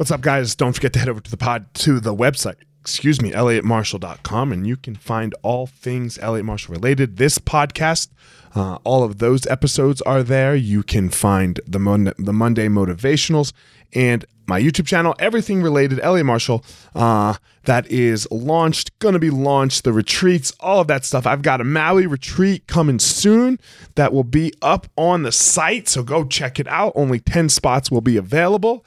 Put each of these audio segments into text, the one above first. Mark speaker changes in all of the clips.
Speaker 1: What's up, guys? Don't forget to head over to the pod to the website. Excuse me, elliottmarshall.com, and you can find all things Elliot Marshall related. This podcast, uh, all of those episodes are there. You can find the Mon- the Monday motivationals and my YouTube channel, everything related Elliot Marshall. Uh, that is launched, going to be launched. The retreats, all of that stuff. I've got a Maui retreat coming soon that will be up on the site, so go check it out. Only ten spots will be available.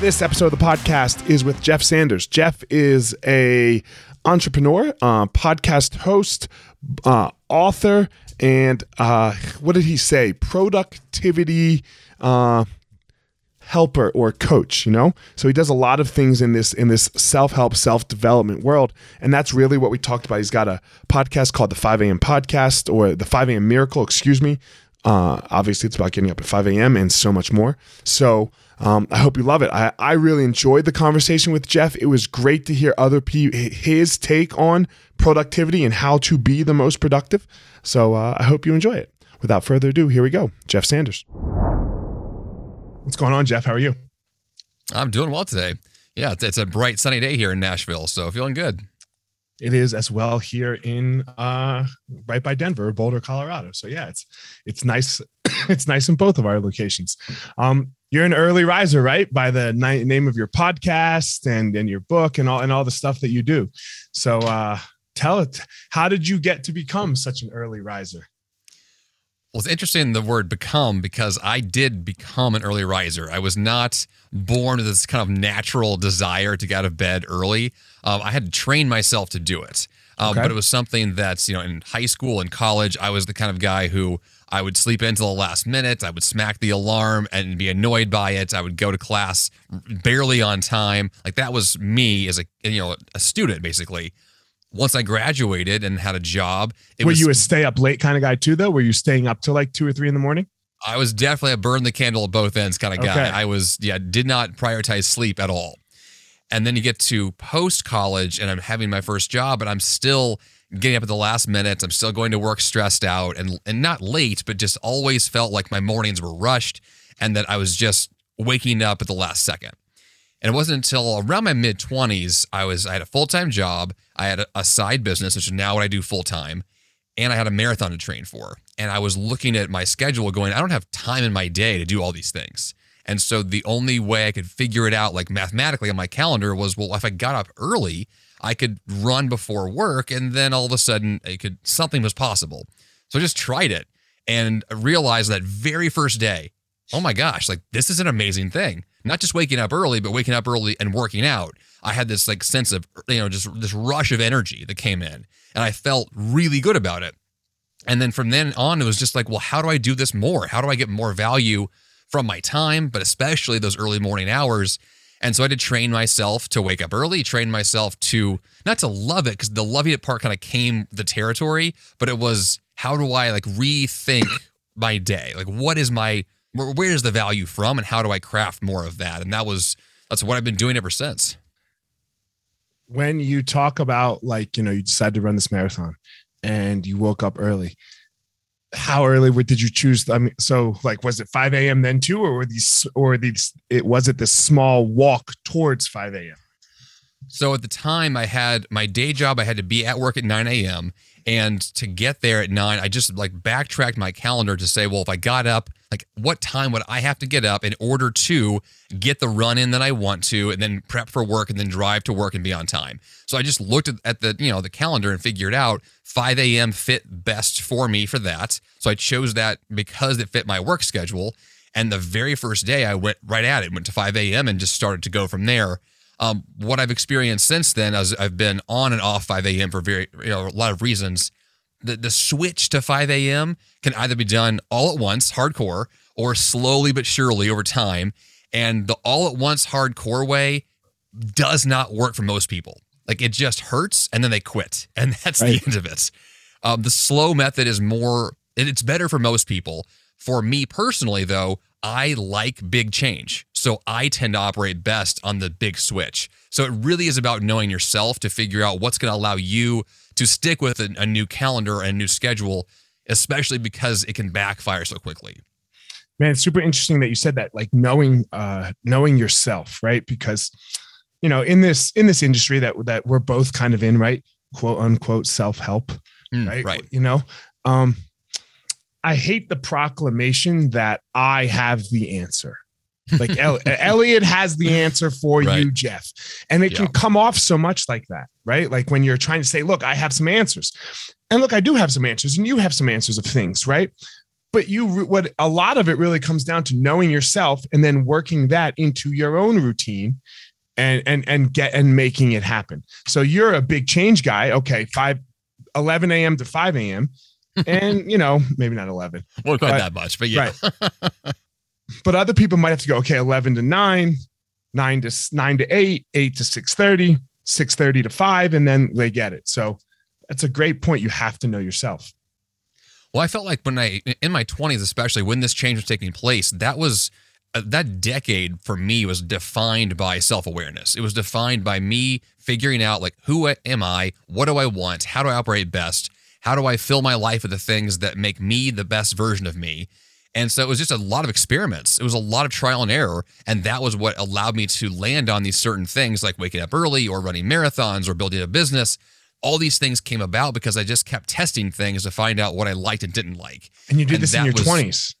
Speaker 1: This episode of the podcast is with Jeff Sanders. Jeff is a entrepreneur, uh, podcast host, uh, author, and uh, what did he say? Productivity uh, helper or coach. You know, so he does a lot of things in this in this self help, self development world, and that's really what we talked about. He's got a podcast called the Five AM Podcast or the Five AM Miracle. Excuse me. Uh, obviously, it's about getting up at 5 a.m. and so much more. So um, I hope you love it. I, I really enjoyed the conversation with Jeff. It was great to hear other people his take on productivity and how to be the most productive. So uh, I hope you enjoy it. Without further ado, here we go. Jeff Sanders. What's going on, Jeff? How are you?
Speaker 2: I'm doing well today. Yeah, it's, it's a bright sunny day here in Nashville, so feeling good.
Speaker 1: It is as well here in uh, right by Denver, Boulder, Colorado. So yeah, it's it's nice. it's nice in both of our locations. Um, you're an early riser, right? By the ni- name of your podcast and and your book and all and all the stuff that you do. So uh, tell it. How did you get to become such an early riser?
Speaker 2: Well, it's interesting the word become because I did become an early riser. I was not born with this kind of natural desire to get out of bed early. Um, I had to train myself to do it. Um, okay. But it was something that's, you know, in high school and college, I was the kind of guy who I would sleep until the last minute. I would smack the alarm and be annoyed by it. I would go to class barely on time. Like that was me as a, you know, a student basically once I graduated and had a job,
Speaker 1: were was, you a stay up late kind of guy too, though? Were you staying up till like two or three in the morning?
Speaker 2: I was definitely a burn the candle at both ends kind of guy. Okay. I was, yeah, did not prioritize sleep at all. And then you get to post college and I'm having my first job and I'm still getting up at the last minute. I'm still going to work stressed out and, and not late, but just always felt like my mornings were rushed and that I was just waking up at the last second. And it wasn't until around my mid 20s I was I had a full-time job, I had a, a side business which is now what I do full time, and I had a marathon to train for. And I was looking at my schedule going, I don't have time in my day to do all these things. And so the only way I could figure it out like mathematically on my calendar was well if I got up early, I could run before work and then all of a sudden it could something was possible. So I just tried it and realized that very first day, oh my gosh, like this is an amazing thing not just waking up early, but waking up early and working out. I had this like sense of, you know, just this rush of energy that came in and I felt really good about it. And then from then on, it was just like, well, how do I do this more? How do I get more value from my time, but especially those early morning hours? And so I had to train myself to wake up early, train myself to not to love it because the loving it part kind of came the territory, but it was how do I like rethink my day? Like, what is my where, is the value from and how do I craft more of that? And that was that's what I've been doing ever since.
Speaker 1: When you talk about like, you know, you decided to run this marathon and you woke up early, how early did you choose? I mean, so like, was it 5 a.m. then too, or were these, or these, it was it this small walk towards 5 a.m.?
Speaker 2: So at the time, I had my day job. I had to be at work at 9 a.m. And to get there at nine, I just like backtracked my calendar to say, well, if I got up, like what time would I have to get up in order to get the run in that I want to, and then prep for work and then drive to work and be on time. So I just looked at the, you know, the calendar and figured out 5 a.m. fit best for me for that. So I chose that because it fit my work schedule. And the very first day I went right at it, went to 5 a.m. and just started to go from there. Um, what I've experienced since then, as I've been on and off 5 a.m. for very, you know, a lot of reasons, the, the switch to 5 a.m. can either be done all at once, hardcore, or slowly but surely over time. And the all at once hardcore way does not work for most people. Like it just hurts and then they quit. And that's right. the end of it. Um, the slow method is more, it's better for most people. For me personally, though, I like big change. So I tend to operate best on the big switch. So it really is about knowing yourself to figure out what's going to allow you to stick with a, a new calendar and a new schedule, especially because it can backfire so quickly.
Speaker 1: Man, it's super interesting that you said that, like knowing uh knowing yourself, right? Because you know, in this in this industry that that we're both kind of in, right? Quote unquote self-help. Mm, right. Right. You know, um, I hate the proclamation that I have the answer. Like Elliot has the answer for right. you, Jeff. And it yeah. can come off so much like that, right? Like when you're trying to say, look, I have some answers. And look, I do have some answers, and you have some answers of things, right? But you, what a lot of it really comes down to knowing yourself and then working that into your own routine and and and get and making it happen. So you're a big change guy. Okay, 5 11 a.m. to 5 a.m and you know, maybe not 11.
Speaker 2: Well, quite that much, but yeah. Right.
Speaker 1: but other people might have to go, okay, 11 to 9, 9 to 9 to 8, 8 to 6:30, 6:30 to 5 and then they get it. So that's a great point. You have to know yourself.
Speaker 2: Well, I felt like when I in my 20s especially when this change was taking place, that was uh, that decade for me was defined by self-awareness. It was defined by me figuring out like who am I? What do I want? How do I operate best? How do I fill my life with the things that make me the best version of me? And so it was just a lot of experiments. It was a lot of trial and error. And that was what allowed me to land on these certain things like waking up early or running marathons or building a business. All these things came about because I just kept testing things to find out what I liked and didn't like.
Speaker 1: And you did and this in your 20s.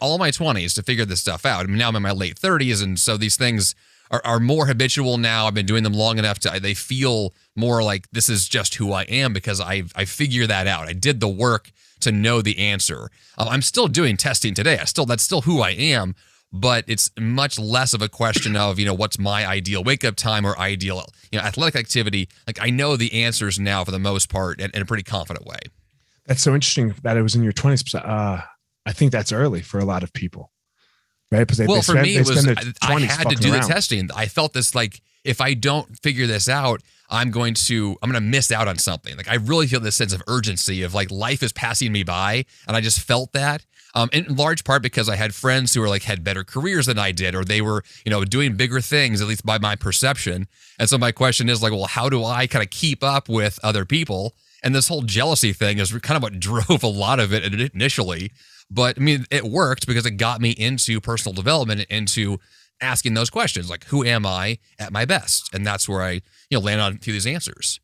Speaker 2: All my 20s to figure this stuff out. I mean, now I'm in my late 30s. And so these things are, are more habitual now. I've been doing them long enough to they feel more like this is just who I am because I I figured that out. I did the work to know the answer. Uh, I'm still doing testing today. I still that's still who I am, but it's much less of a question of you know what's my ideal wake up time or ideal you know athletic activity. Like I know the answers now for the most part in, in a pretty confident way.
Speaker 1: That's so interesting that it was in your 20s. Uh, I think that's early for a lot of people right?
Speaker 2: Because well, they for spend, me, it was I, I had to do around. the testing. I felt this like if I don't figure this out, I'm going to I'm going to miss out on something. Like I really feel this sense of urgency of like life is passing me by, and I just felt that. Um, in large part because I had friends who were like had better careers than I did, or they were you know doing bigger things, at least by my perception. And so my question is like, well, how do I kind of keep up with other people? And this whole jealousy thing is kind of what drove a lot of it initially. But I mean, it worked because it got me into personal development, into asking those questions like, who am I at my best? And that's where I, you know, land on a few these answers.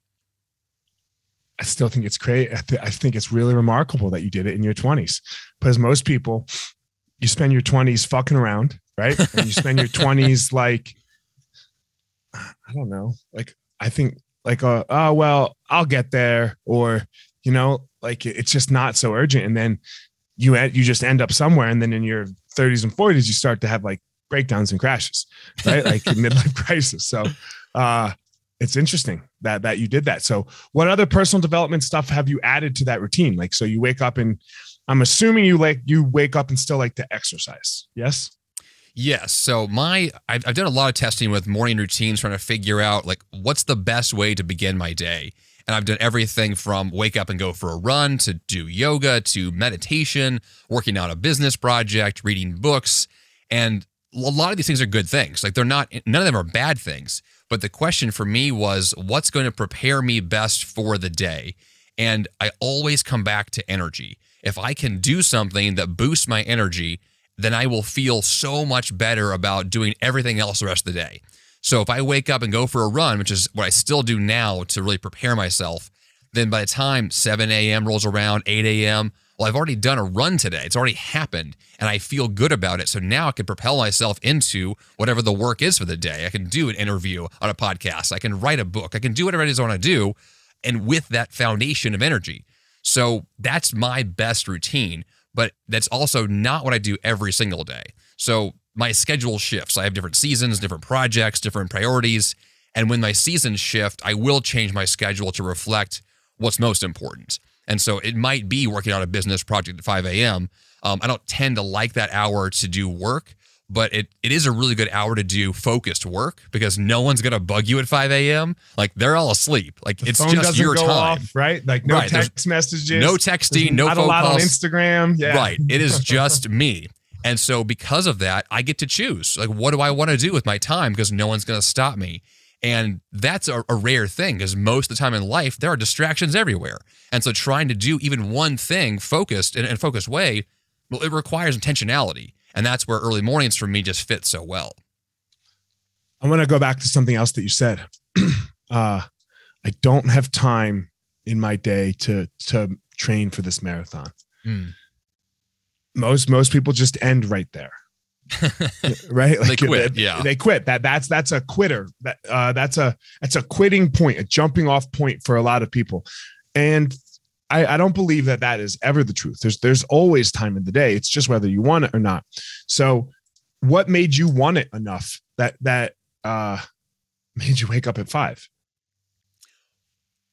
Speaker 1: I still think it's great. I, th- I think it's really remarkable that you did it in your 20s because most people, you spend your 20s fucking around, right? And you spend your 20s like, I don't know, like, I think like, uh, oh, well, I'll get there. Or, you know, like it's just not so urgent. And then you you just end up somewhere and then in your 30s and 40s you start to have like breakdowns and crashes right? Like midlife crisis. So uh it's interesting that that you did that. So what other personal development stuff have you added to that routine? Like so you wake up and i'm assuming you like you wake up and still like to exercise. Yes?
Speaker 2: Yes. So my I've, I've done a lot of testing with morning routines, trying to figure out like what's the best way to begin my day. And I've done everything from wake up and go for a run to do yoga to meditation, working on a business project, reading books. And a lot of these things are good things. Like they're not, none of them are bad things. But the question for me was what's going to prepare me best for the day? And I always come back to energy. If I can do something that boosts my energy, then I will feel so much better about doing everything else the rest of the day. So if I wake up and go for a run, which is what I still do now to really prepare myself, then by the time 7 a.m. rolls around, 8 a.m., well, I've already done a run today. It's already happened and I feel good about it. So now I can propel myself into whatever the work is for the day. I can do an interview on a podcast. I can write a book. I can do whatever it is I want to do. And with that foundation of energy. So that's my best routine, but that's also not what I do every single day. So my schedule shifts. I have different seasons, different projects, different priorities. And when my seasons shift, I will change my schedule to reflect what's most important. And so it might be working on a business project at 5 a.m. Um, I don't tend to like that hour to do work, but it, it is a really good hour to do focused work because no one's going to bug you at 5 a.m. Like they're all asleep. Like
Speaker 1: The
Speaker 2: it's just your
Speaker 1: go
Speaker 2: time.
Speaker 1: off, right? Like no
Speaker 2: Right, there's
Speaker 1: text messages,
Speaker 2: No
Speaker 1: There's
Speaker 2: texting, no
Speaker 1: not a
Speaker 2: phone
Speaker 1: lot on
Speaker 2: calls.
Speaker 1: Instagram. Yeah,
Speaker 2: Right. It is just me. And so because of that, I get to choose. Like, what do I want to do with my time? Because no one's going to stop me. And that's a, a rare thing because most of the time in life, there are distractions everywhere. And so trying to do even one thing focused in a focused way, well, it requires intentionality. And that's where early mornings for me just fit so well.
Speaker 1: I want to go back to something else that you said. uh, I don't have time in my day to to train for this marathon. Most most people just end right there. right?
Speaker 2: They quit,
Speaker 1: They,
Speaker 2: yeah.
Speaker 1: they quit. That that's that's a quitter. That uh, that's a that's a quitting point, a jumping off point for a lot of people. And I, I don't believe that that is ever the truth. There's there's always time in the day. It's just whether you want it or not. So, what made you want it enough that that uh, made you wake up at five?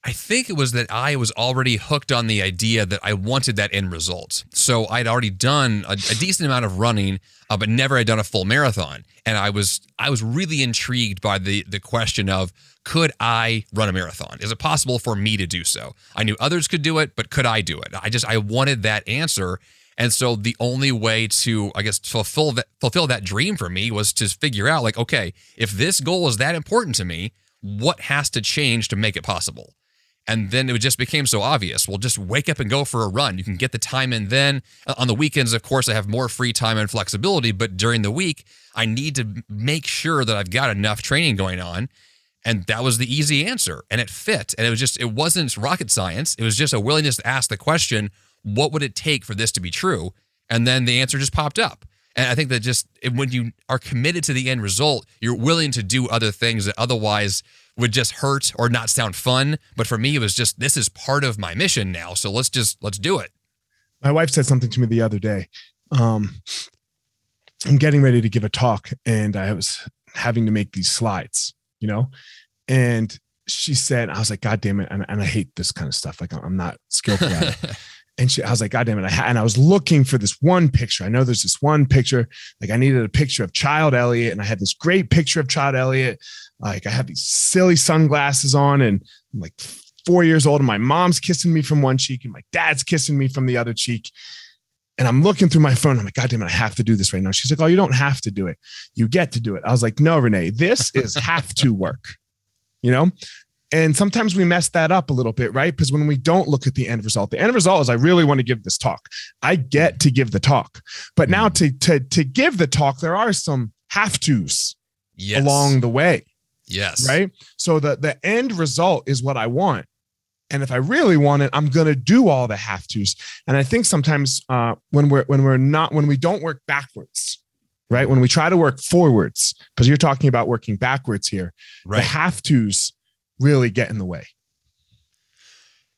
Speaker 2: I think it was that I was already hooked on the idea that I wanted that end result. So I'd already done a, a decent amount of running, uh, but never had done a full marathon. And I was I was really intrigued by the the question of could I run a marathon? Is it possible for me to do so? I knew others could do it, but could I do it? I just I wanted that answer. And so the only way to, I guess, fulfill that fulfill that dream for me was to figure out, like, okay, if this goal is that important to me, what has to change to make it possible? And then it just became so obvious. Well, just wake up and go for a run. You can get the time in then. Uh, On the weekends, of course, I have more free time and flexibility, but during the week, I need to make sure that I've got enough training going on. And that was the easy answer. And it fit. And it was just, it wasn't rocket science. It was just a willingness to ask the question, what would it take for this to be true? And then the answer just popped up. And I think that just when you are committed to the end result, you're willing to do other things that otherwise would just hurt or not sound fun. But for me, it was just this is part of my mission now. So let's just let's do it.
Speaker 1: My wife said something to me the other day. Um, I'm getting ready to give a talk, and I was having to make these slides, you know, and she said, I was like, God damn it. And, and I hate this kind of stuff. Like I'm not skillful at it. And she, I was like, God damn it. I and I was looking for this one picture. I know there's this one picture. Like I needed a picture of Child Elliott, and I had this great picture of Child Elliott. Like I had these silly sunglasses on, and I'm like four years old, and my mom's kissing me from one cheek, and my dad's kissing me from the other cheek. And I'm looking through my phone. I'm like, God damn it, I have to do this right now. She's like, Oh, you don't have to do it. You get to do it. I was like, No, Renee, this is have to work. You know? And sometimes we mess that up a little bit, right? Because when we don't look at the end result, the end result is I really want to give this talk. I get to give the talk. But now to to to give the talk, there are some have tos
Speaker 2: Yes.
Speaker 1: along the way
Speaker 2: Yes.
Speaker 1: right so the the end result is what i want and if i really want it i'm going to do all the have to's and i think sometimes uh, when we're when we're not when we don't work backwards right when we try to work forwards because you're talking about working backwards here the
Speaker 2: Right.
Speaker 1: have to's really get in the way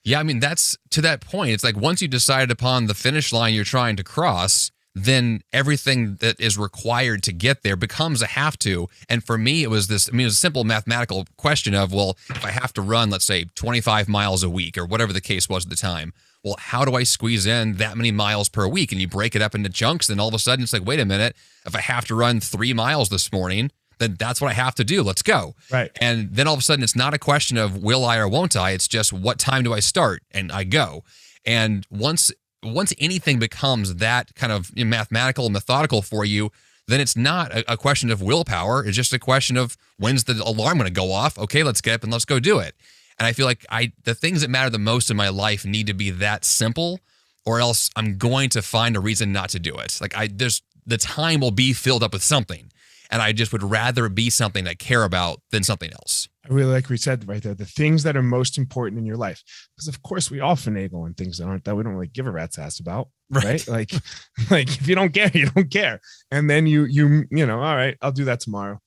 Speaker 2: Yeah, I mean that's to that point. It's like once you decided upon the finish line you're trying to cross, then everything that is required to get there becomes a have to. And for me, it was this. I mean, it was a simple mathematical question of, well, if I have to run, let's say, 25 miles a week or whatever the case was at the time. Well, how do I squeeze in that many miles per week? And you break it up into chunks, then all of a sudden it's like, wait a minute, if I have to run three miles this morning, then that's what I have to do. Let's go.
Speaker 1: right
Speaker 2: And then all of a sudden, it's not a question of will I or won't I. It's just what time do I start, and I go. And once once anything becomes that kind of mathematical and methodical for you, then it's not a, a question of willpower. It's just a question of when's the alarm going to go off? Okay, let's get up and let's go do it. And I feel like I the things that matter the most in my life need to be that simple, or else I'm going to find a reason not to do it. Like I there's the time will be filled up with something. And I just would rather be something I care about than something else.
Speaker 1: I really like we said right there, the things that are most important in your life. Because of course we all finagle on things that aren't that we don't really give a rat's ass about.
Speaker 2: Right.
Speaker 1: Right. Like, like if you don't care, you don't care. And then you you you know, all right, I'll do that tomorrow.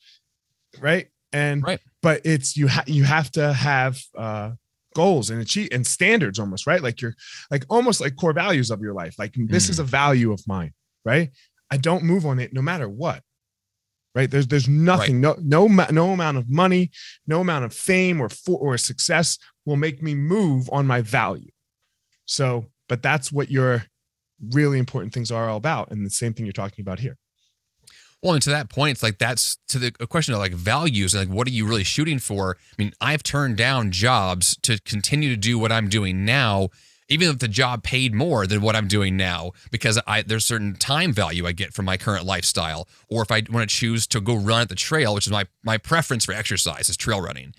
Speaker 1: Right. And
Speaker 2: Right.
Speaker 1: but it's you ha- you have to have uh goals and achieve and standards almost, right? Like you're like almost like core values of your life. Like this is a value of mine, right? I don't move on it no matter what. Right. There's there's nothing, no no no amount of money, no amount of fame or for, or success will make me move on my value. So, but that's what your really important things are all about. And the same thing you're talking about here.
Speaker 2: Well, and to that point, it's like that's to the question of like values and like what are you really shooting for? I mean, I've turned down jobs to continue to do what I'm doing now, even if the job paid more than what I'm doing now, because I there's certain time value I get from my current lifestyle. Or if I want to choose to go run at the trail, which is my my preference for exercise is trail running,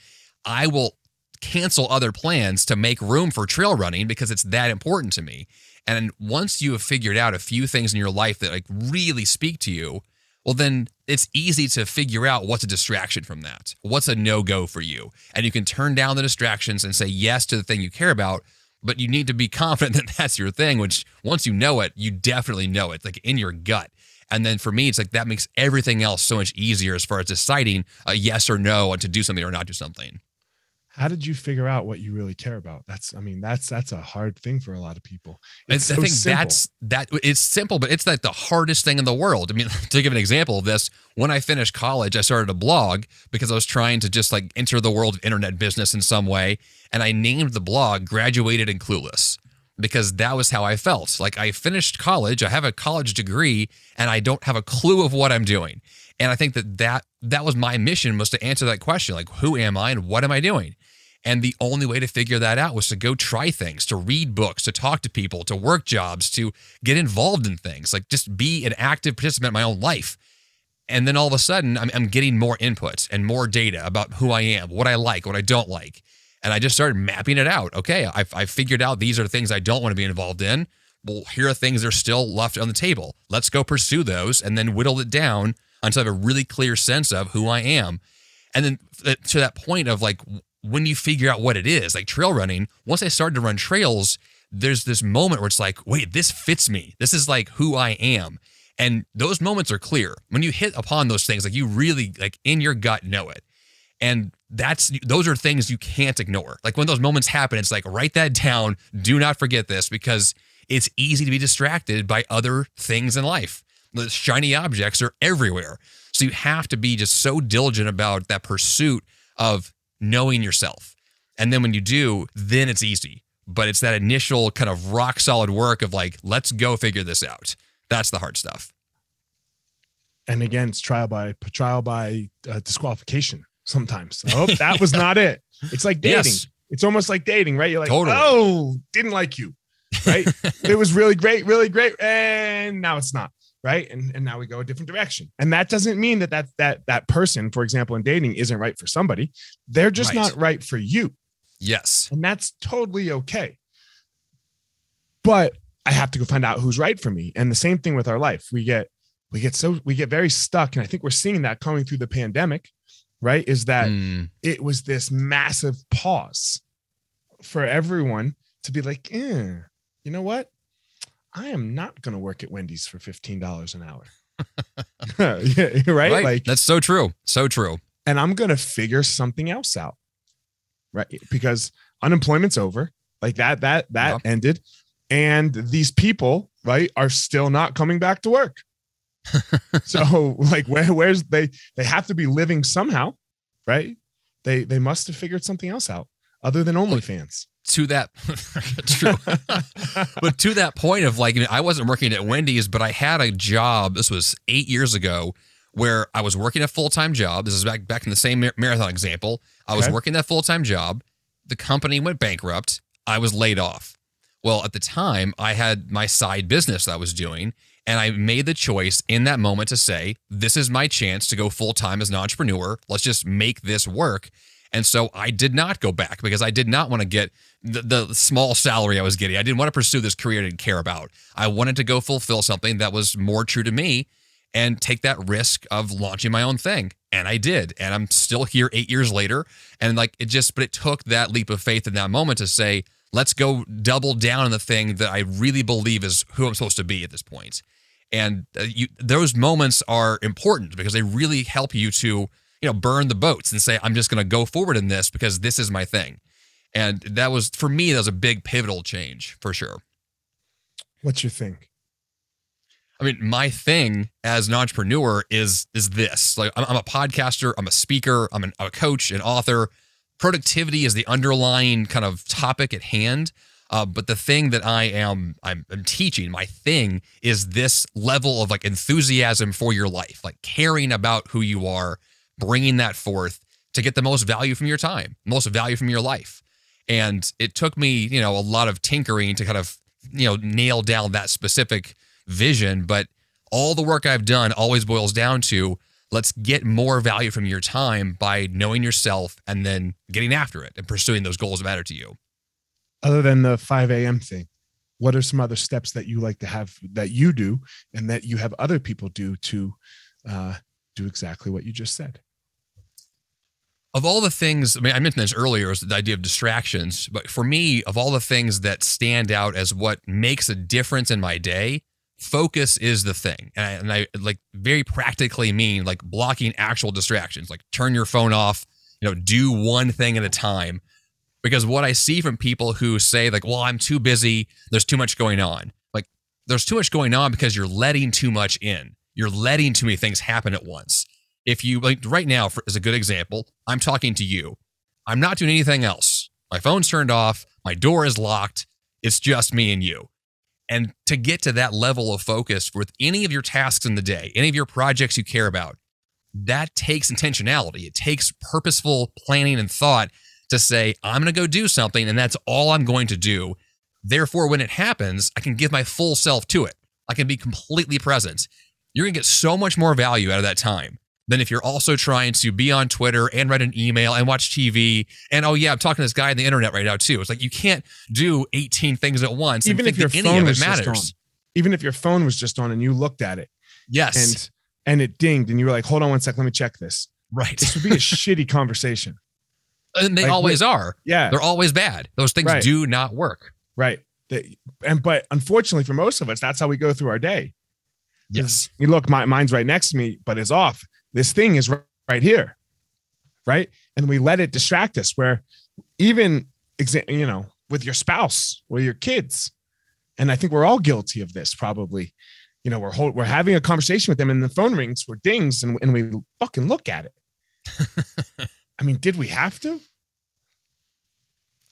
Speaker 2: I will cancel other plans to make room for trail running because it's that important to me. And once you have figured out a few things in your life that like really speak to you, well, then it's easy to figure out what's a distraction from that. What's a no go for you? And you can turn down the distractions and say yes to the thing you care about. But you need to be confident that that's your thing, which once you know it, you definitely know it, like in your gut. And then for me, it's like that makes everything else so much easier as far as deciding a yes or no to do something or not do something
Speaker 1: how did you figure out what you really care about? That's i mean that's that's a hard thing for a lot of people.
Speaker 2: It's so i think simple. that's that it's simple but it's like the hardest thing in the world. I mean to give an example of this when i finished college i started a blog because i was trying to just like enter the world of internet business in some way and i named the blog graduated and clueless because that was how i felt. Like i finished college i have a college degree and i don't have a clue of what i'm doing. And i think that that that was my mission was to answer that question like who am i and what am i doing and the only way to figure that out was to go try things, to read books, to talk to people, to work jobs, to get involved in things, like just be an active participant in my own life. And then all of a sudden, I'm, I'm getting more inputs and more data about who I am, what I like, what I don't like. And I just started mapping it out. Okay, I've, I've figured out these are things I don't want to be involved in. Well, here are things that are still left on the table. Let's go pursue those and then whittle it down until I have a really clear sense of who I am. And then uh, to that point of like, when you figure out what it is, like trail running, once I started to run trails, there's this moment where it's like, wait, this fits me. This is like who I am. And those moments are clear. When you hit upon those things, like you really like in your gut know it. And that's those are things you can't ignore. Like when those moments happen, it's like write that down. Do not forget this because it's easy to be distracted by other things in life. The shiny objects are everywhere. So you have to be just so diligent about that pursuit of knowing yourself. And then when you do, then it's easy. But it's that initial kind of rock solid work of like, let's go figure this out. That's the hard stuff.
Speaker 1: And again, it's trial by trial by uh, disqualification sometimes. Oh, that was not it. It's like dating. Yes. It's almost like dating, right? You're like, totally. oh, didn't like you, right? it was really great, really great, and now it's not right? And and now we go a different direction. And that doesn't mean that that that that person for example in dating isn't right for somebody. They're just right. not right for you.
Speaker 2: Yes.
Speaker 1: And that's totally okay. But i have to go find out who's right for me. And the same thing with our life. We get we get so we get very stuck. And i think we're seeing that coming through the pandemic right? Is that mm. it was this massive pause for everyone to be like eh, you know what I am not going to work at Wendy's for $15 an hour. yeah, right? right?
Speaker 2: Like that's so true. So true.
Speaker 1: And I'm going to figure something else out. Right? Because unemployment's over. Like that that that ended and these people, right, are still not coming back to work. so like where where's they they have to be living somehow, right? They they must have figured something else out other than OnlyFans
Speaker 2: to that true. But to that point of like i wasn't working at wendy's but i had a job this was eight years ago where i was working a full-time job. This is back back in the same marathon example. I was working that full-time job. The company went bankrupt. I was laid off. Well at the time i had my side business that i was doing and i made the choice in that moment to say this is my chance to go full-time as an entrepreneur. Let's just make this work and so I did not go back because I did not want to get the, the small salary I was getting. I didn't want to pursue this career I didn't care about. I wanted to go fulfill something that was more true to me and take that risk of launching my own thing. And I did. And I'm still here eight years later. And like it just, but it took that leap of faith in that moment to say, let's go double down on the thing that I really believe is who I'm supposed to be at this point. And uh, you, those moments are important because they really help you to, you know, burn the boats and say, I'm just going to go forward in this because this is my thing. And that was, for me, that was a big pivotal change for sure.
Speaker 1: What's your thing?
Speaker 2: I mean, my thing as an entrepreneur is is this. Like, I'm, I'm a podcaster, I'm a speaker, I'm, an, I'm a coach, an author. Productivity is the underlying kind of topic at hand. Uh, but the thing that I am I'm, I'm teaching, my thing is this level of like enthusiasm for your life, like caring about who you are, bringing that forth to get the most value from your time, most value from your life. And it took me, you know, a lot of tinkering to kind of, you know, nail down that specific vision. But all the work I've done always boils down to let's get more value from your time by knowing yourself and then getting after it and pursuing those goals that matter to you
Speaker 1: other than the 5 a.m. thing, what are some other steps that you like to have that you do and that you have other people do to uh, do exactly what you just said?
Speaker 2: Of all the things, I mean, I mentioned this earlier, was the idea of distractions. But for me, of all the things that stand out as what makes a difference in my day, focus is the thing. And I, and I like very practically mean like blocking actual distractions, like turn your phone off, you know, do one thing at a time because what I see from people who say like, "Well, I'm too busy. There's too much going on." Like, there's too much going on because you're letting too much in. You're letting too many things happen at once. If you like right now, for, as a good example, I'm talking to you. I'm not doing anything else. My phone's turned off. My door is locked. It's just me and you. And to get to that level of focus with any of your tasks in the day, any of your projects you care about, that takes intentionality. It takes purposeful planning and thought to say, I'm going to go do something and that's all I'm going to do. Therefore, when it happens, I can give my full self to it. I can be completely present. You're going to get so much more value out of that time than if you're also trying to be on Twitter and write an email and watch TV. And oh, yeah, I'm talking to this guy on the internet right now, too. It's like you can't do 18 things at once.
Speaker 1: Even if your phone was matters. Just on. Even if your phone was just on and you looked at it.
Speaker 2: Yes.
Speaker 1: And and it dinged and you were like, hold on one sec, let me check this.
Speaker 2: Right.
Speaker 1: This would be a shitty conversation
Speaker 2: and they like, always are.
Speaker 1: Yeah,
Speaker 2: they're always bad. Those things right. do not work.
Speaker 1: Right. They, and but unfortunately for most of us, that's how we go through our day.
Speaker 2: Yes.
Speaker 1: You look, my mine's right next to me, but it's off. This thing is right here, right? And we let it distract us. Where even, you know, with your spouse or your kids, and I think we're all guilty of this. Probably, you know, we're hold, we're having a conversation with them, and the phone rings, we're dings, and, and we fucking look at it. I mean, did we have to?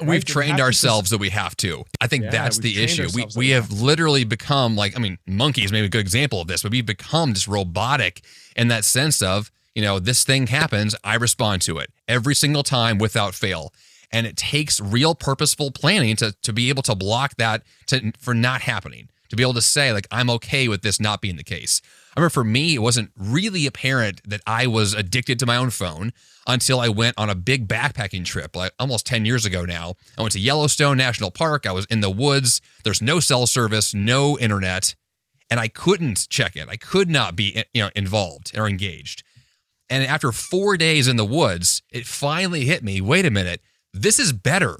Speaker 2: We've trained ourselves that we have to. I think yeah, that's the issue. We we have literally become like I mean, monkeys maybe a good example of this, but we've become just robotic in that sense of, you know, this thing happens, I respond to it every single time without fail. And it takes real purposeful planning to to be able to block that to for not happening. To be able to say, like, I'm okay with this not being the case. I remember for me, it wasn't really apparent that I was addicted to my own phone until I went on a big backpacking trip, like almost 10 years ago now. I went to Yellowstone National Park. I was in the woods. There's no cell service, no internet, and I couldn't check it. I could not be eh, you know involved or engaged. And after 4 days in the woods, it finally hit me, wait a minute. This is better.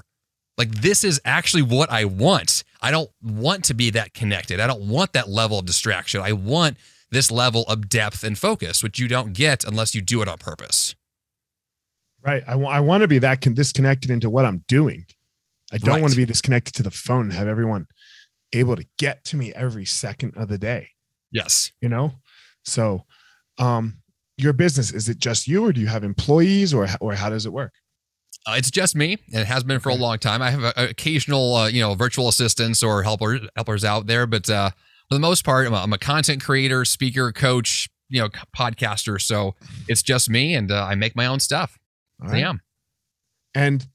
Speaker 2: Like this is actually what I want. I don't want to be that connected. I don't want that level of distraction. I want this level of depth and focus, which you don't get unless you do it on purpose.
Speaker 1: Right. I, w- I want to be that con- disconnected into what I'm doing. I don't right. want to be disconnected to the phone and have everyone able to get to me every second of the day.
Speaker 2: Yes.
Speaker 1: You know? So, um, your business, is it just you or do you have employees or, or how does it work?
Speaker 2: Uh, it's just me, and it has been for a long time. I have a, a occasional, uh, you know, virtual assistants or helpers helpers out there, but uh, for the most part, I'm a, I'm a content creator, speaker, coach, you know, podcaster. So it's just me, and uh, I make my own stuff. Right. I am.
Speaker 1: And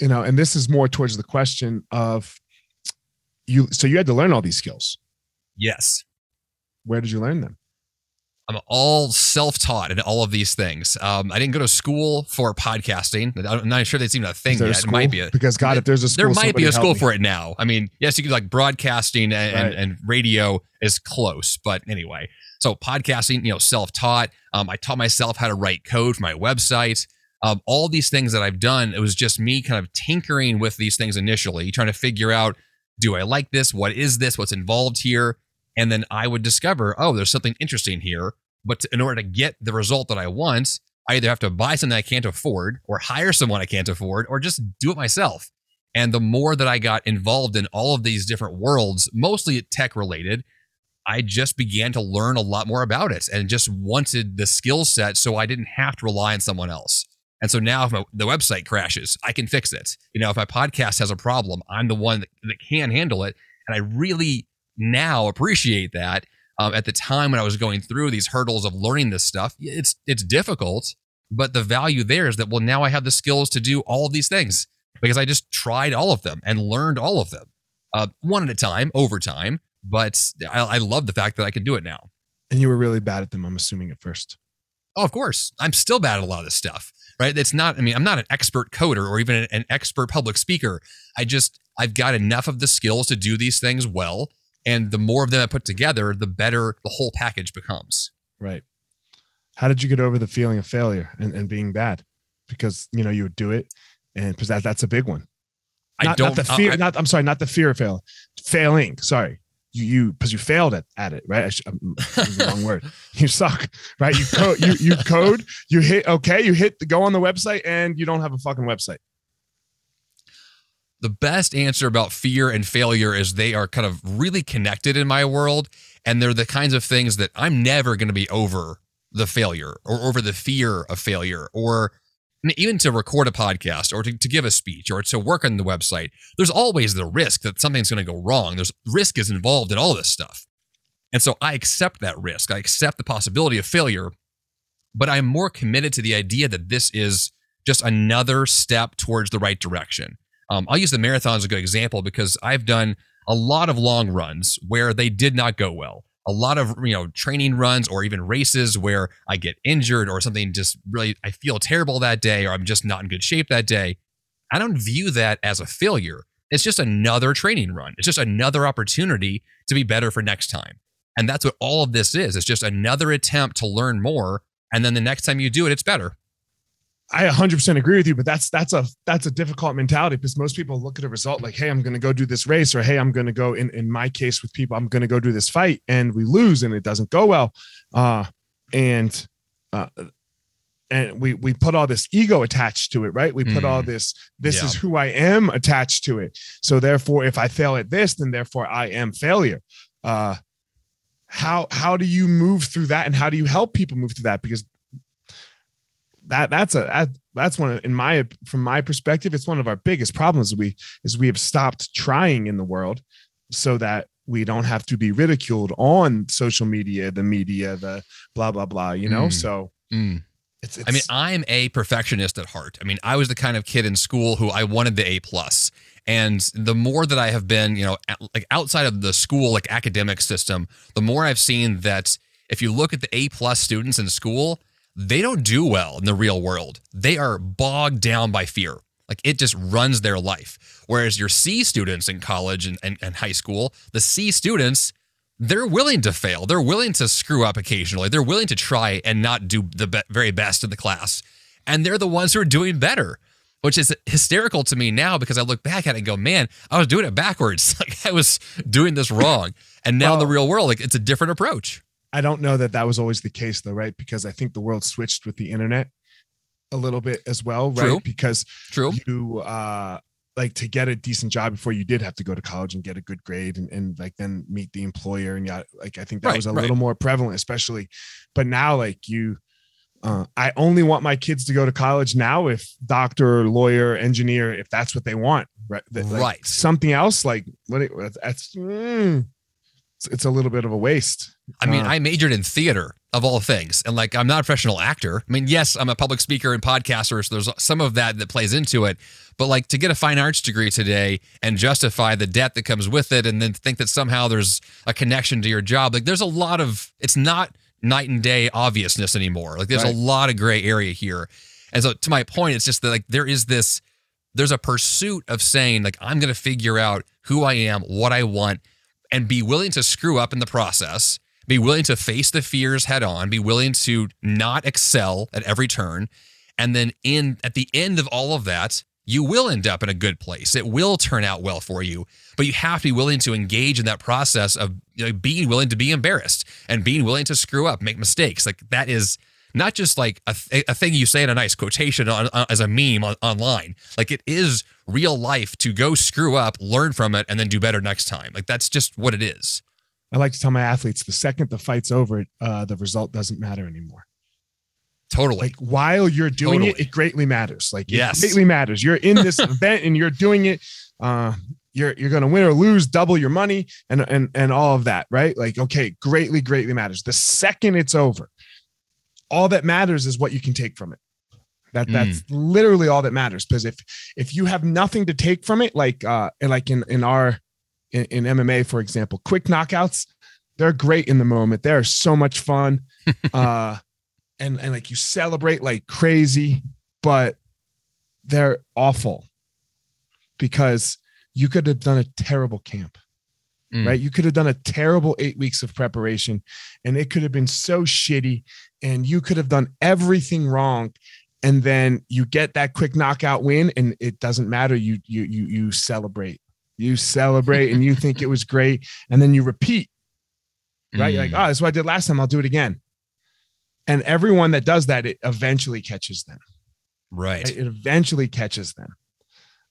Speaker 1: you know, and this is more towards the question of you. So you had to learn all these skills.
Speaker 2: Yes.
Speaker 1: Where did you learn them?
Speaker 2: I'm all self-taught in all of these things. Um, I didn't go to school for podcasting. I'm not sure that's even a thing yet. A it might be a,
Speaker 1: because God, if there's a
Speaker 2: school, there might be a school for it now. I mean, yes, you could like broadcasting and, right. and, and, radio is close, but anyway. So podcasting, you know, self-taught. Um, I taught myself how to write code for my website. Um, all these things that I've done, it was just me kind of tinkering with these things initially, trying to figure out, do I like this? What is this? What's involved here? And then I would discover, oh, there's something interesting here. But to, in order to get the result that I want, I either have to buy something I can't afford or hire someone I can't afford or just do it myself. And the more that I got involved in all of these different worlds, mostly tech related, I just began to learn a lot more about it and just wanted the skill set so I didn't have to rely on someone else. And so now if my, the website crashes, I can fix it. You know, if my podcast has a problem, I'm the one that, that can handle it. And I really now appreciate that. Um, at the time when I was going through these hurdles of learning this stuff, it's it's difficult, but the value there is that well now I have the skills to do all of these things because I just tried all of them and learned all of them, uh, one at a time over time. But I, I love the fact that I can do it now.
Speaker 1: And you were really bad at them, I'm assuming at first.
Speaker 2: Oh, of course. I'm still bad at a lot of this stuff, right? It's not, I mean, I'm not an expert coder or even an expert public speaker. I just, I've got enough of the skills to do these things well. And the more of them I put together, the better the whole package becomes.
Speaker 1: Right. How did you get over the feeling of failure and, and being bad? Because, you know, you would do it and because that, that's a big one. Not, I don't, not the fear, uh, I, not, I'm sorry, not the fear of fail, failing. Sorry you you because you failed at, at it right I um, the wrong word you suck right you code you you code you hit okay you hit the go on the website and you don't have a fucking website
Speaker 2: the best answer about fear and failure is they are kind of really connected in my world and they're the kinds of things that i'm never going to be over the failure or over the fear of failure or even to record a podcast or to, to give a speech or to work on the website, there's always the risk that something's going to go wrong. There's risk is involved in all this stuff. And so I accept that risk. I accept the possibility of failure, but I'm more committed to the idea that this is just another step towards the right direction. Um, I'll use the marathon as a good example because I've done a lot of long runs where they did not go well a lot of you know training runs or even races where I get injured or something just really I feel terrible that day or I'm just not in good shape that day. I don't view that as a failure. It's just another training run. It's just another opportunity to be better for next time. And that's what all of this is. It's just another attempt to learn more and then the next time you do it it's better.
Speaker 1: I 100% agree with you, but that's that's a that's a difficult mentality because most people look at a result like, "Hey, I'm going to go do this race," or "Hey, I'm going to go." In in my case with people, I'm going to go do this fight, and we lose, and it doesn't go well, uh, and uh, and we we put all this ego attached to it, right? We put mm. all this this yeah. is who I am attached to it. So therefore, if I fail at this, then therefore I am failure. Uh, how how do you move through that, and how do you help people move through that? Because that that's a that's one of, in my from my perspective it's one of our biggest problems we is we have stopped trying in the world so that we don't have to be ridiculed on social media the media the blah blah blah you know mm. so mm.
Speaker 2: It's, it's, I mean, I'm a perfectionist at heart. I mean, I was the kind of kid in school who I wanted the A plus, and the more that I have been, you know, like outside of the school like academic system, the more I've seen that if you look at the A plus students in school, they don't do well in the real world. They are bogged down by fear. Like it just runs their life. Whereas your C students in college and, and, and high school, the C students, they're willing to fail. They're willing to screw up occasionally. They're willing to try and not do the be- very best in the class. And they're the ones who are doing better, which is hysterical to me now because I look back at it and go, man, I was doing it backwards. Like I was doing this wrong. And now well, in the real world, like it's a different approach.
Speaker 1: I don't know that that was always the case though, right? Because I think the world switched with the internet a little bit as well, right? True. Because
Speaker 2: True.
Speaker 1: you uh like to get a decent job before you did have to go to college and get a good grade and, and like then meet the employer and yeah like i think that right, was a right. little more prevalent especially but now like you uh, i only want my kids to go to college now if doctor lawyer engineer if that's what they want right like
Speaker 2: right
Speaker 1: something else like what it, that's mm, it's, a little bit of a waste
Speaker 2: I mean, uh, I majored in theater of all things, and like I'm not a professional actor. I mean, yes, I'm a public speaker and podcaster, so there's some of that that plays into it. But like to get a fine arts degree today and justify the debt that comes with it, and then think that somehow there's a connection to your job, like there's a lot of it's not night and day obviousness anymore. Like there's right. a lot of gray area here, and so to my point, it's just that like there is this there's a pursuit of saying like I'm going to figure out who I am, what I want, and be willing to screw up in the process be willing to face the fears head on, be willing to not excel at every turn. And then in at the end of all of that, you will end up in a good place. It will turn out well for you, but you have to be willing to engage in that process of you know, being willing to be embarrassed and being willing to screw up, make mistakes. Like that is not just like a, th- a thing you say in a nice quotation on, uh, as a meme on, online. Like it is real life to go screw up, learn from it, and then do better next time. Like that's just what it is.
Speaker 1: I like to tell my athletes the second the fight's over, uh, the result doesn't matter anymore.
Speaker 2: Totally.
Speaker 1: Like while you're doing
Speaker 2: Totally.
Speaker 1: it, it greatly matters. Like
Speaker 2: Yes.
Speaker 1: it greatly matters. You're in this event and you're doing it. Uh, you're you're gonna win or lose, double your money, and and and all of that, right? Like, okay, greatly, greatly matters. The second it's over, all that matters is what you can take from it. That
Speaker 2: Mm.
Speaker 1: that's literally all that matters. Because if if you have nothing to take from it, like uh, like in in our in, in MMA, for example, quick knockouts, they're great in the moment. They're so much fun. uh and and like you celebrate like crazy, but they're awful because you could have done a terrible camp.
Speaker 2: Mm.
Speaker 1: Right? You could have done a terrible 8 weeks of preparation and it could have been so shitty and you could have done everything wrong and then you get that quick knockout win and it doesn't matter you you you you celebrate. You celebrate and you think it was great and then you repeat right? You're like,
Speaker 2: Mm.
Speaker 1: oh, that's what I did last time. I'll do it again. And everyone that does that, it eventually catches them.
Speaker 2: right.
Speaker 1: It eventually catches them.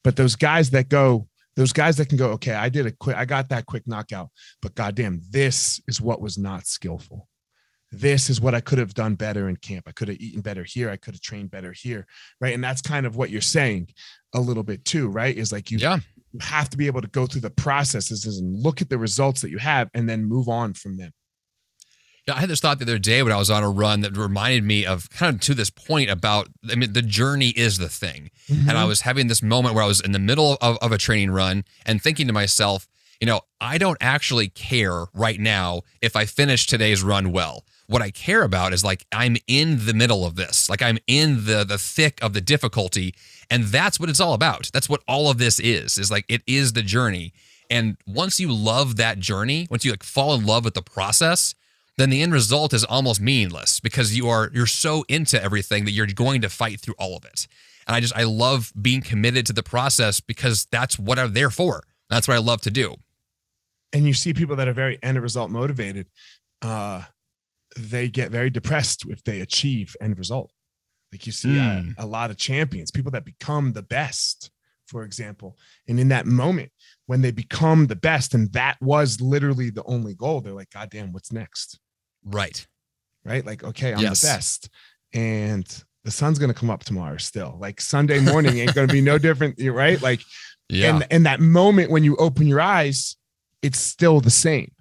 Speaker 1: But those guys that go, those guys that can go, okay, I did a quick, I got that quick knockout, but goddamn, this is what was not skillful. This is what I could have done better in camp. I could have eaten better here. I could have trained better here. Right. And that's kind of what you're saying a little bit too, right? Is like you
Speaker 2: yeah.
Speaker 1: you have to be able to go through the processes and look at the results that you have and then move on from them.
Speaker 2: I had this thought the other day when I was on a run that reminded me of kind of to this point about, I mean, the journey is the thing. And I mm-hmm. was having this moment where I was in the middle of, of a training run and thinking to myself, you know, I don't actually care right now if I finish today's run well. What I care about is like I'm in the middle of this. Like I'm in the the thick of the difficulty and that's what it's all about. That's what all of this is. Is like it is the journey. And once you love that journey, once you like fall in love with the process, then the end result is almost meaningless because you are you're so into everything that you're going to fight through all of it. And I just I love being committed to the process because that's what I'm there for. That's what I love to do.
Speaker 1: and you see people that are very end result motivated uh they get very depressed if they achieve end result like you see uh,
Speaker 2: Mm.
Speaker 1: a lot of champions people that become the best for example and in that moment when they become the best and that was literally the only goal they're like god damn what's next
Speaker 2: Right.
Speaker 1: right like okay i'm
Speaker 2: Yes.
Speaker 1: the best and the sun's going to come up tomorrow still like sunday morning ain't going to be no different you're right like
Speaker 2: Yeah.
Speaker 1: and and that moment when you open your eyes it's still the same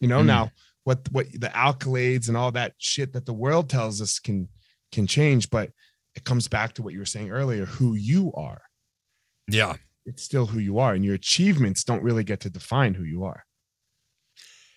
Speaker 1: you know
Speaker 2: Mm.
Speaker 1: now what what the accolades and all that shit that the world tells us can can change but it comes back to what you were saying earlier who you are
Speaker 2: yeah.
Speaker 1: it's still who you are and your achievements don't really get to define who you are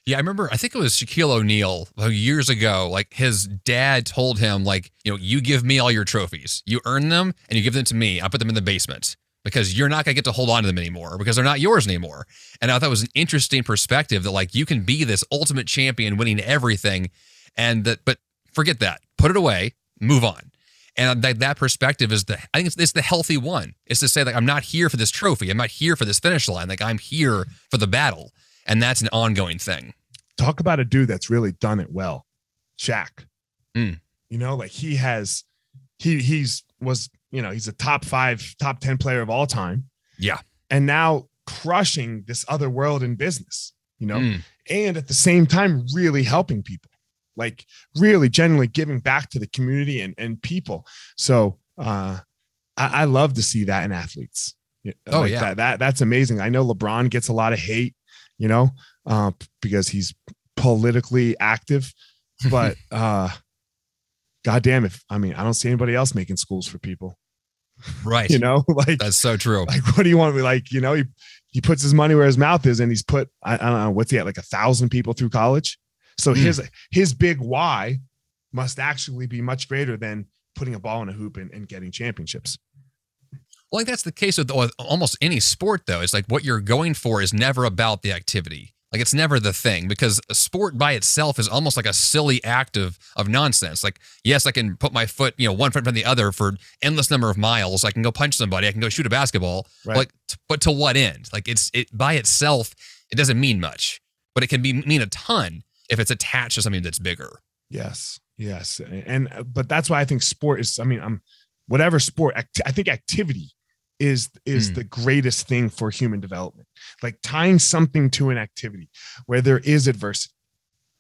Speaker 2: Yeah, I remember. I think it was Shaquille O'Neal years ago. Like his dad told him, like, you know, you give me all your trophies, you earn them, and you give them to me. I put them in the basement because you're not gonna get to hold on to them anymore because they're not yours anymore. And I thought it was an interesting perspective that like you can be this ultimate champion, winning everything, and that, but forget that, put it away, move on. And that that perspective is the I think it's, it's the healthy one. It's to say like I'm not here for this trophy. I'm not here for this finish line. Like I'm here for the battle, and that's an ongoing thing.
Speaker 1: Talk about a dude that's really done it well Shaq.
Speaker 2: Mm.
Speaker 1: you know like he has he he's was you know he's a top five top 10 player of all time
Speaker 2: Yeah.
Speaker 1: and now crushing this other world in business you know
Speaker 2: Mm.
Speaker 1: and at the same time really helping people like really genuinely giving back to the community and, and people so uh I, I love to see that in athletes
Speaker 2: Oh,
Speaker 1: like
Speaker 2: yeah.
Speaker 1: that, that that's amazing i know lebron gets a lot of hate you know uh because he's politically active but uh god damn if i mean i don't see anybody else making schools for people
Speaker 2: Right.
Speaker 1: you know like
Speaker 2: That's so true.
Speaker 1: like what do you want like you know he he puts his money where his mouth is and he's put i, I don't know what's he at like a thousand people through college so
Speaker 2: Hmm.
Speaker 1: his his big why must actually be much greater than putting a ball in a hoop and, and getting championships
Speaker 2: Well, like that's the case with almost any sport, though. It's like what you're going for is never about the activity. Like it's never the thing because a sport by itself is almost like a silly act of of nonsense. Like yes, I can put my foot, you know, one foot in front of the other for endless number of miles. I can go punch somebody. I can go shoot a basketball.
Speaker 1: Right.
Speaker 2: Like, but to what end? Like it's it by itself, it doesn't mean much, but it can be mean a ton if it's attached to something that's bigger.
Speaker 1: yes yes and but that's why i think sport is i mean i'm whatever sport act- i think activity is is
Speaker 2: Hmm.
Speaker 1: the greatest thing for human development like tying something to an activity where there is adversity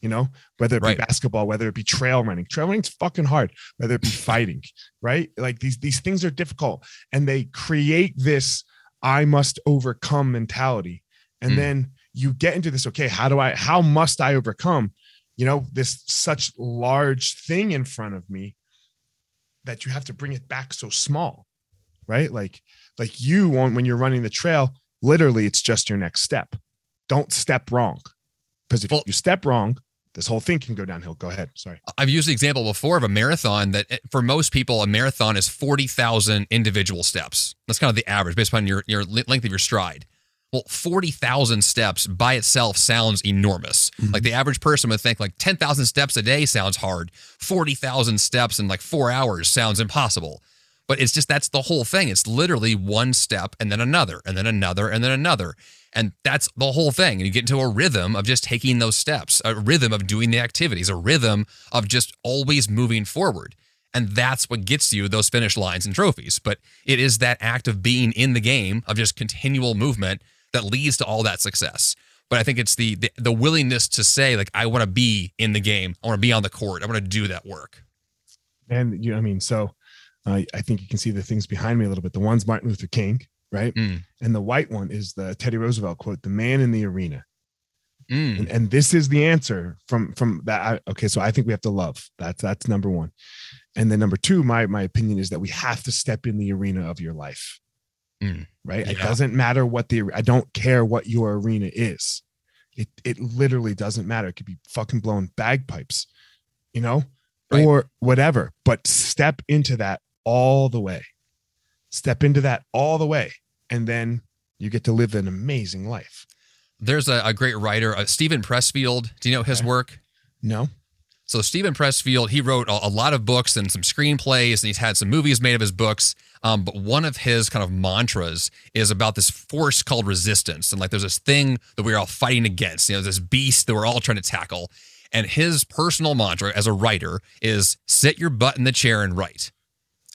Speaker 1: you know, whether it be
Speaker 2: Right.
Speaker 1: basketball, whether it be trail running. Trail running's fucking hard, whether it be fighting, right? Like these these things are difficult and they create this I must overcome mentality. And
Speaker 2: Mm.
Speaker 1: then you get into this, okay, how do I how must I overcome, you know, this such large thing in front of me that you have to bring it back so small, right? Like like you want when you're running the trail, literally it's just your next step. Don't step wrong. Because if
Speaker 2: Well-
Speaker 1: you step wrong, this whole thing can go downhill. Go ahead. Sorry.
Speaker 2: I've used the example before of a marathon that eh, for most people, a marathon is 40,000 individual steps. That's kind of the average based upon your, your length of your stride. Well, 40,000 steps by itself sounds enormous.
Speaker 1: Mhm.
Speaker 2: Like the average person would think like 10,000 steps a day sounds hard. 40,000 steps in like four hours sounds impossible. But it's just that's the whole thing. It's literally one step and then another and then another and then another. And that's the whole thing. And you get into a rhythm of just taking those steps, a rhythm of doing the activities, a rhythm of just always moving forward. And that's what gets you those finish lines and trophies. But it is that act of being in the game, of just continual movement that leads to all that success. But I think it's the the, the willingness to say, like, I want to be in the game. I want to be on the court. I want to do that work.
Speaker 1: And you know, I mean, so uh, I think you can see the things behind me a little bit. The one's Martin Luther King, right?
Speaker 2: Mm.
Speaker 1: And the white one is the Teddy Roosevelt quote, "The man in the arena."
Speaker 2: Mm.
Speaker 1: And, and this is the answer from from that. I, okay, so I think we have to love. That's that's number one. And then number two, my my opinion is that we have to step in the arena of your life.
Speaker 2: Mm.
Speaker 1: Right. It doesn't matter what the I don't care what your arena is. It it literally doesn't matter. It could be fucking blowing bagpipes, you know,
Speaker 2: Right.
Speaker 1: or whatever. But step into that all the way. Step into that all the way, and then you get to live an amazing life.
Speaker 2: There's a, a great writer, uh, Steven Pressfield. Do you know his
Speaker 1: Okay.
Speaker 2: work?
Speaker 1: No.
Speaker 2: So Steven Pressfield, he wrote a, a lot of books and some screenplays, and he's had some movies made of his books. Um, but one of his kind of mantras is about this force called resistance, and like there's this thing that we're all fighting against. You know, this beast that we're all trying to tackle. And his personal mantra as a writer is sit your butt in the chair and write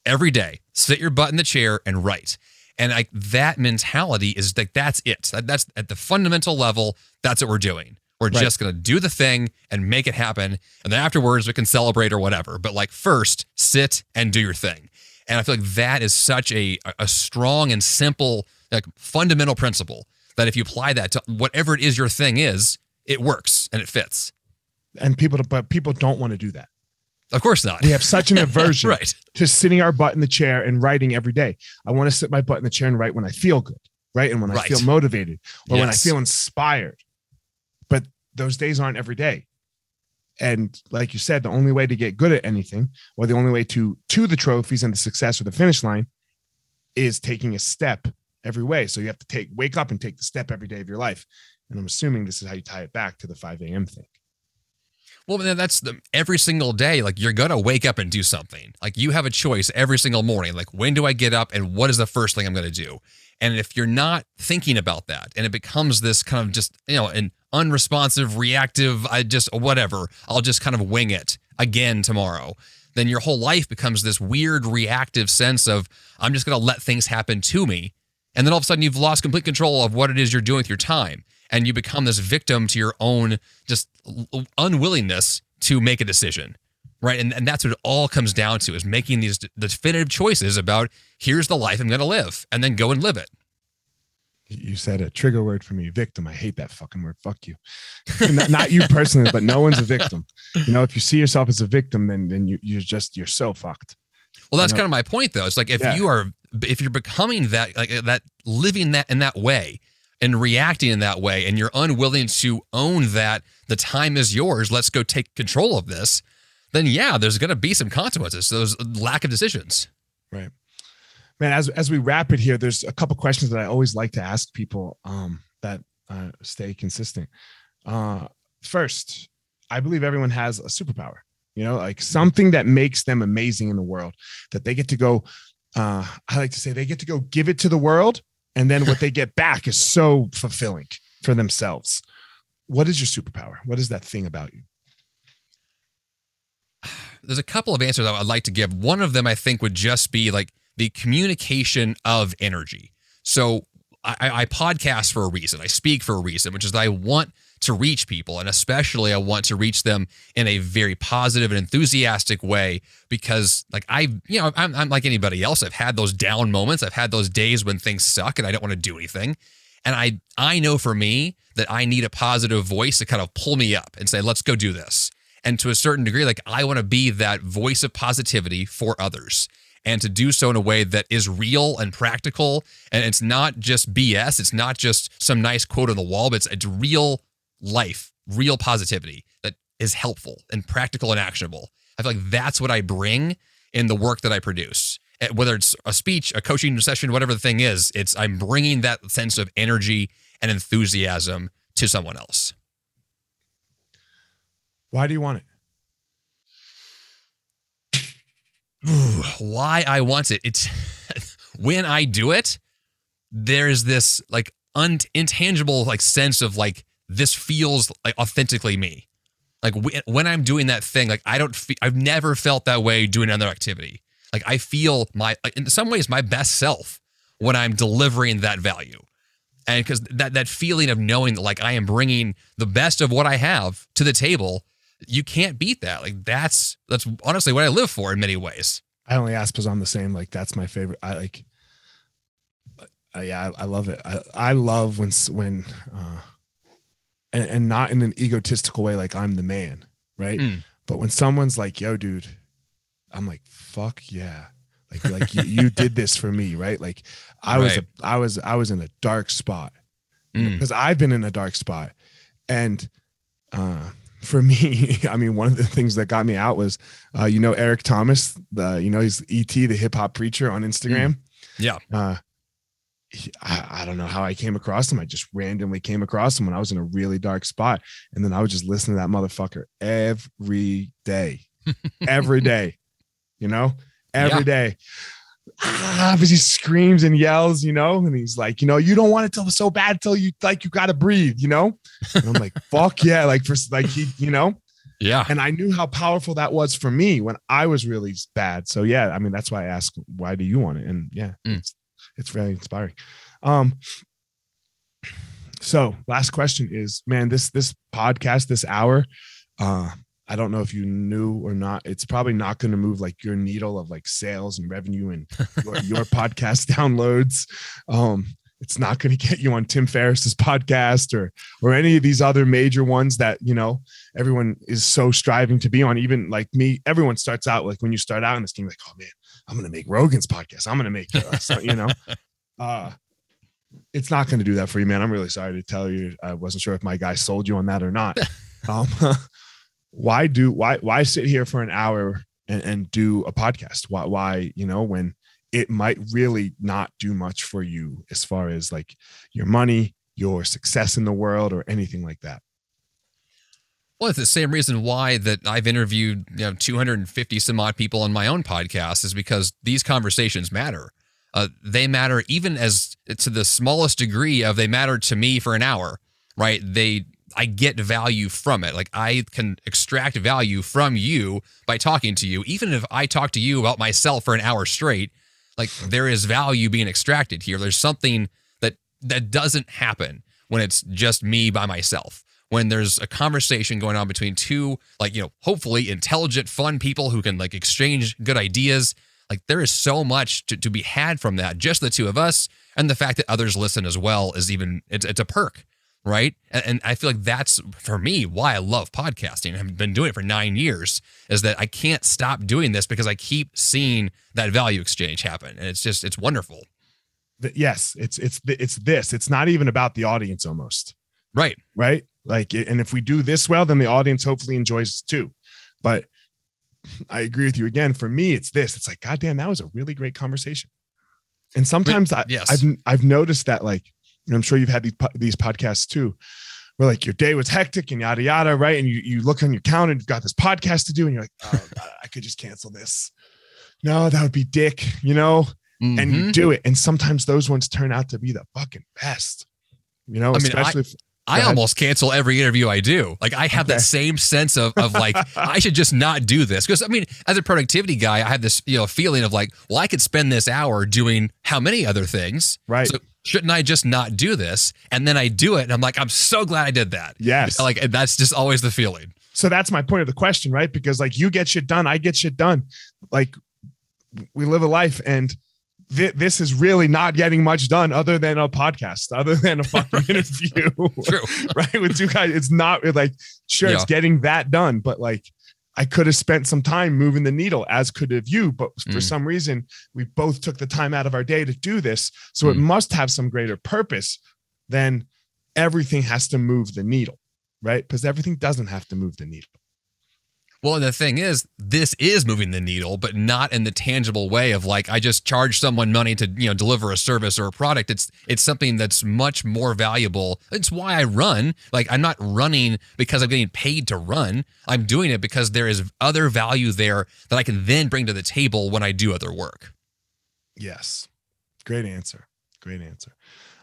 Speaker 2: every day. Sit your butt in the chair and write. And like that mentality is like that's it. That, that's at the fundamental level. That's what we're doing. We're
Speaker 1: Right.
Speaker 2: just gonna do the thing and make it happen, and then afterwards we can celebrate or whatever. But like first, sit and do your thing. And I feel like that is such a a strong and simple like fundamental principle that if you apply that to whatever it is your thing is, it works and it fits.
Speaker 1: And people, but people don't want to do that.
Speaker 2: Of course not.
Speaker 1: We have such an aversion
Speaker 2: right.
Speaker 1: to sitting our butt in the chair and writing every day. I want to sit my butt in the chair and write when I feel good, right? And when I feel motivated or when I feel inspired. But those days aren't every day. And like you said, the only way to get good at anything, or the only way to to the trophies and the success or the finish line, is taking a step every way. So you have to take wake up and take the step every day of your life. And I'm assuming this is how you tie it back to the 5 a.m. thing.
Speaker 2: Well, that's the every single day. Like you're gonna wake up and do something. Like you have a choice every single morning. Like when do I get up and what is the first thing I'm gonna do? And if you're not thinking about that, and it becomes this kind of just you know an unresponsive, reactive, I just whatever. I'll just kind of wing it again tomorrow. Then your whole life becomes this weird reactive sense of I'm just gonna let things happen to me, and then all of a sudden you've lost complete control of what it is you're doing with your time, and you become this victim to your own just unwillingness to make a decision right and, and that's what it all comes down to is making these definitive choices about here's the life i'm going to live and then go and live it
Speaker 1: You said a trigger word for me, victim. I hate that fucking word. Fuck you. not, not you personally, but no one's a victim. You know, if you see yourself as a victim, then then you you're just you're so fucked.
Speaker 2: well that's
Speaker 1: I know.
Speaker 2: kind of my point though it's like if
Speaker 1: Yeah.
Speaker 2: you are if you're becoming that like that living that in that way and reacting in that way and you're unwilling to own that the time is yours let's go take control of this then yeah there's going to be some consequences those lack of decisions
Speaker 1: Right. Man, as as we wrap it here, there's a couple questions that I always like to ask people um, that uh, stay consistent. Uh, first, I believe everyone has a superpower. You know, like something that makes them amazing in the world. That they get to go. Uh, I like to say they get to go give it to the world, and then what they get back is so fulfilling for themselves. What is your superpower? What is that thing about you?
Speaker 2: there's a couple of answers I would like to give. One of them I think would just be like the communication of energy. So I, I podcast for a reason. I speak for a reason, which is that I want to reach people. And especially, I want to reach them in a very positive and enthusiastic way because, like, I, you know, I'm, I'm like anybody else. I've had those down moments. I've had those days when things suck and I don't want to do anything. And I, I know for me that I need a positive voice to kind of pull me up and say, let's go do this. And to a certain degree, like, I want to be that voice of positivity for others and to do so in a way that is real and practical. And it's not just BS. It's not just some nice quote on the wall, but it's, it's real life, real positivity that is helpful and practical and actionable. I feel like that's what I bring in the work that I produce. Eh, whether it's a speech, a coaching session, whatever the thing is, it's I'm bringing that sense of energy and enthusiasm to someone else.
Speaker 1: Why do you want it?
Speaker 2: why I want it. It's when I do it, there's this like un- intangible like sense of like this feels like authentically me. Like when I'm doing that thing, like I don't, fe- I've never felt that way doing another activity. Like I feel my, in some ways, my best self when I'm delivering that value, and because that that feeling of knowing that like I am bringing the best of what I have to the table you can't beat that. Like that's that's honestly what I live for in many ways.
Speaker 1: I only ask because I'm the same. Like that's my favorite. I like. Uh, yeah, I, I, love it. I, I love when when, uh, and, and not in an egotistical way, like I'm the man, right? Mm. But when someone's like, "Yo, dude," I'm like, "Fuck yeah!" Like like you, you did this for me, right? Like I right. was a, I was I was in a dark spot because mm. I've been in a dark spot, and uh, for me, I mean, one of the things that got me out was, uh, you know, Eric Thomas, the you know, he's ET, the hip hop preacher on Instagram. Mm.
Speaker 2: Yeah.
Speaker 1: Uh, I, I, don't know how I came across him. I just randomly came across him when I was in a really dark spot, and then I would just listen to that motherfucker every day, every day, you know, every yeah. day ah, he screams and yells, you know, and he's like, you know, you don't want it till so bad till you like you gotta breathe, you know. And I'm like, fuck yeah, like for like he, you know.
Speaker 2: Yeah.
Speaker 1: And I knew how powerful that was for me when I was really bad. So yeah, I mean that's why I asked, why do you want it? And yeah, mm. it's it's very inspiring. Um. So last question is, man, this this podcast, this hour, uh, I don't know if you knew or not. It's probably not going to move like your needle of like sales and revenue and your, your podcast downloads. Um, it's not going to get you on Tim Ferriss's podcast or or any of these other major ones that you know everyone is so striving to be on. Even like me, everyone starts out like when you start out in this game, like, oh man, I'm going to make Rogan's podcast. I'm going to make uh, so, you know. Uh, it's not going to do that for you, man. I'm really sorry to tell you. I wasn't sure if my guy sold you on that or not. Um, why do why why sit here for an hour and, and do a podcast? Why why you know when it might really not do much for you as far as like your money, your success in the world, or anything like that.
Speaker 2: Well, it's the same reason why that I've interviewed you know 250 some odd people on my own podcast is because these conversations matter. Uh, they matter even as to the smallest degree of they matter to me for an hour, right? They I get value from it. Like I can extract value from you by talking to you. Even if I talk to you about myself for an hour straight, like there is value being extracted here. There's something that that doesn't happen when it's just me by myself. When there's a conversation going on between two, like, you know, hopefully intelligent, fun people who can like exchange good ideas. Like there is so much to, to be had from that. Just the two of us and the fact that others listen as well is even it's it's a perk right? And, and, I feel like that's for me why I love podcasting. I've been doing it for nine years. Is that I can't stop doing this because I keep seeing that value exchange happen, and it's just it's wonderful.
Speaker 1: Yes, it's it's it's this. It's not even about the audience almost.
Speaker 2: Right.
Speaker 1: Right. Like, and if we do this well, then the audience hopefully enjoys it too. But I agree with you again. For me, it's this. It's like, goddamn, that was a really great conversation. And sometimes I, yes. I've I've noticed that like I'm sure you've had these these podcasts too, where like your day was hectic and yada yada, right? And you you look on your calendar and you've got this podcast to do, and you're like, oh, God, I could just cancel this. No, that would be dick, you know. Mm-hmm. And you mm-hmm. do it, and sometimes those ones turn out to be the fucking best, you know. I especially, mean, I, if,
Speaker 2: I almost cancel every interview I do. Like I have okay. that same sense of of like I should just not do this because I mean, as a productivity guy, I have this you know feeling of like, well, I could spend this hour doing how many other things,
Speaker 1: right? So
Speaker 2: shouldn't I just not do this? And then I do it, and I'm like, I'm so glad I did that.
Speaker 1: Yes,
Speaker 2: like that's just always the feeling.
Speaker 1: So that's my point of the question, right? Because like you get shit done, I get shit done. Like we live a life and th- this is really not getting much done other than a podcast, other than a fucking interview.
Speaker 2: True.
Speaker 1: right. With two guys, it's not like, sure, yeah. it's getting that done, but like, I could have spent some time moving the needle, as could have you. But for mm. some reason, we both took the time out of our day to do this. So mm. it must have some greater purpose than everything has to move the needle, right? Because everything doesn't have to move the needle.
Speaker 2: Well, the thing is, this is moving the needle, but not in the tangible way of like I just charge someone money to you know deliver a service or a product. It's it's something that's much more valuable. It's why I run. Like I'm not running because I'm getting paid to run. I'm doing it because there is other value there that I can then bring to the table when I do other work.
Speaker 1: Yes, great answer. Great answer.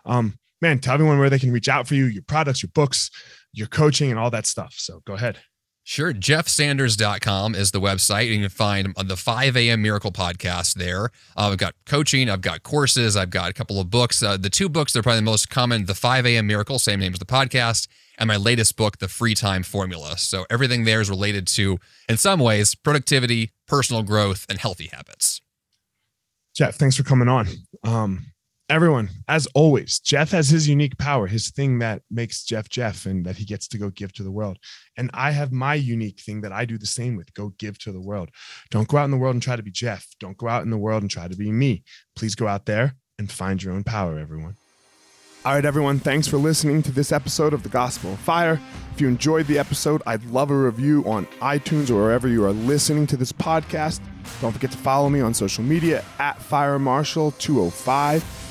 Speaker 1: Um, man, tell everyone where they can reach out for you, your products, your books, your coaching, and all that stuff. So go ahead.
Speaker 2: Sure. JeffSanders.com is the website. You can find the 5 a.m. Miracle podcast there. Uh, I've got coaching, I've got courses, I've got a couple of books. Uh, the two books that are probably the most common The 5 a.m. Miracle, same name as the podcast, and my latest book, The Free Time Formula. So everything there is related to, in some ways, productivity, personal growth, and healthy habits.
Speaker 1: Jeff, thanks for coming on. Um, everyone, as always, Jeff has his unique power, his thing that makes Jeff Jeff and that he gets to go give to the world. And I have my unique thing that I do the same with go give to the world. Don't go out in the world and try to be Jeff. Don't go out in the world and try to be me. Please go out there and find your own power, everyone. All right, everyone, thanks for listening to this episode of The Gospel of Fire. If you enjoyed the episode, I'd love a review on iTunes or wherever you are listening to this podcast. Don't forget to follow me on social media at Fire Marshall 205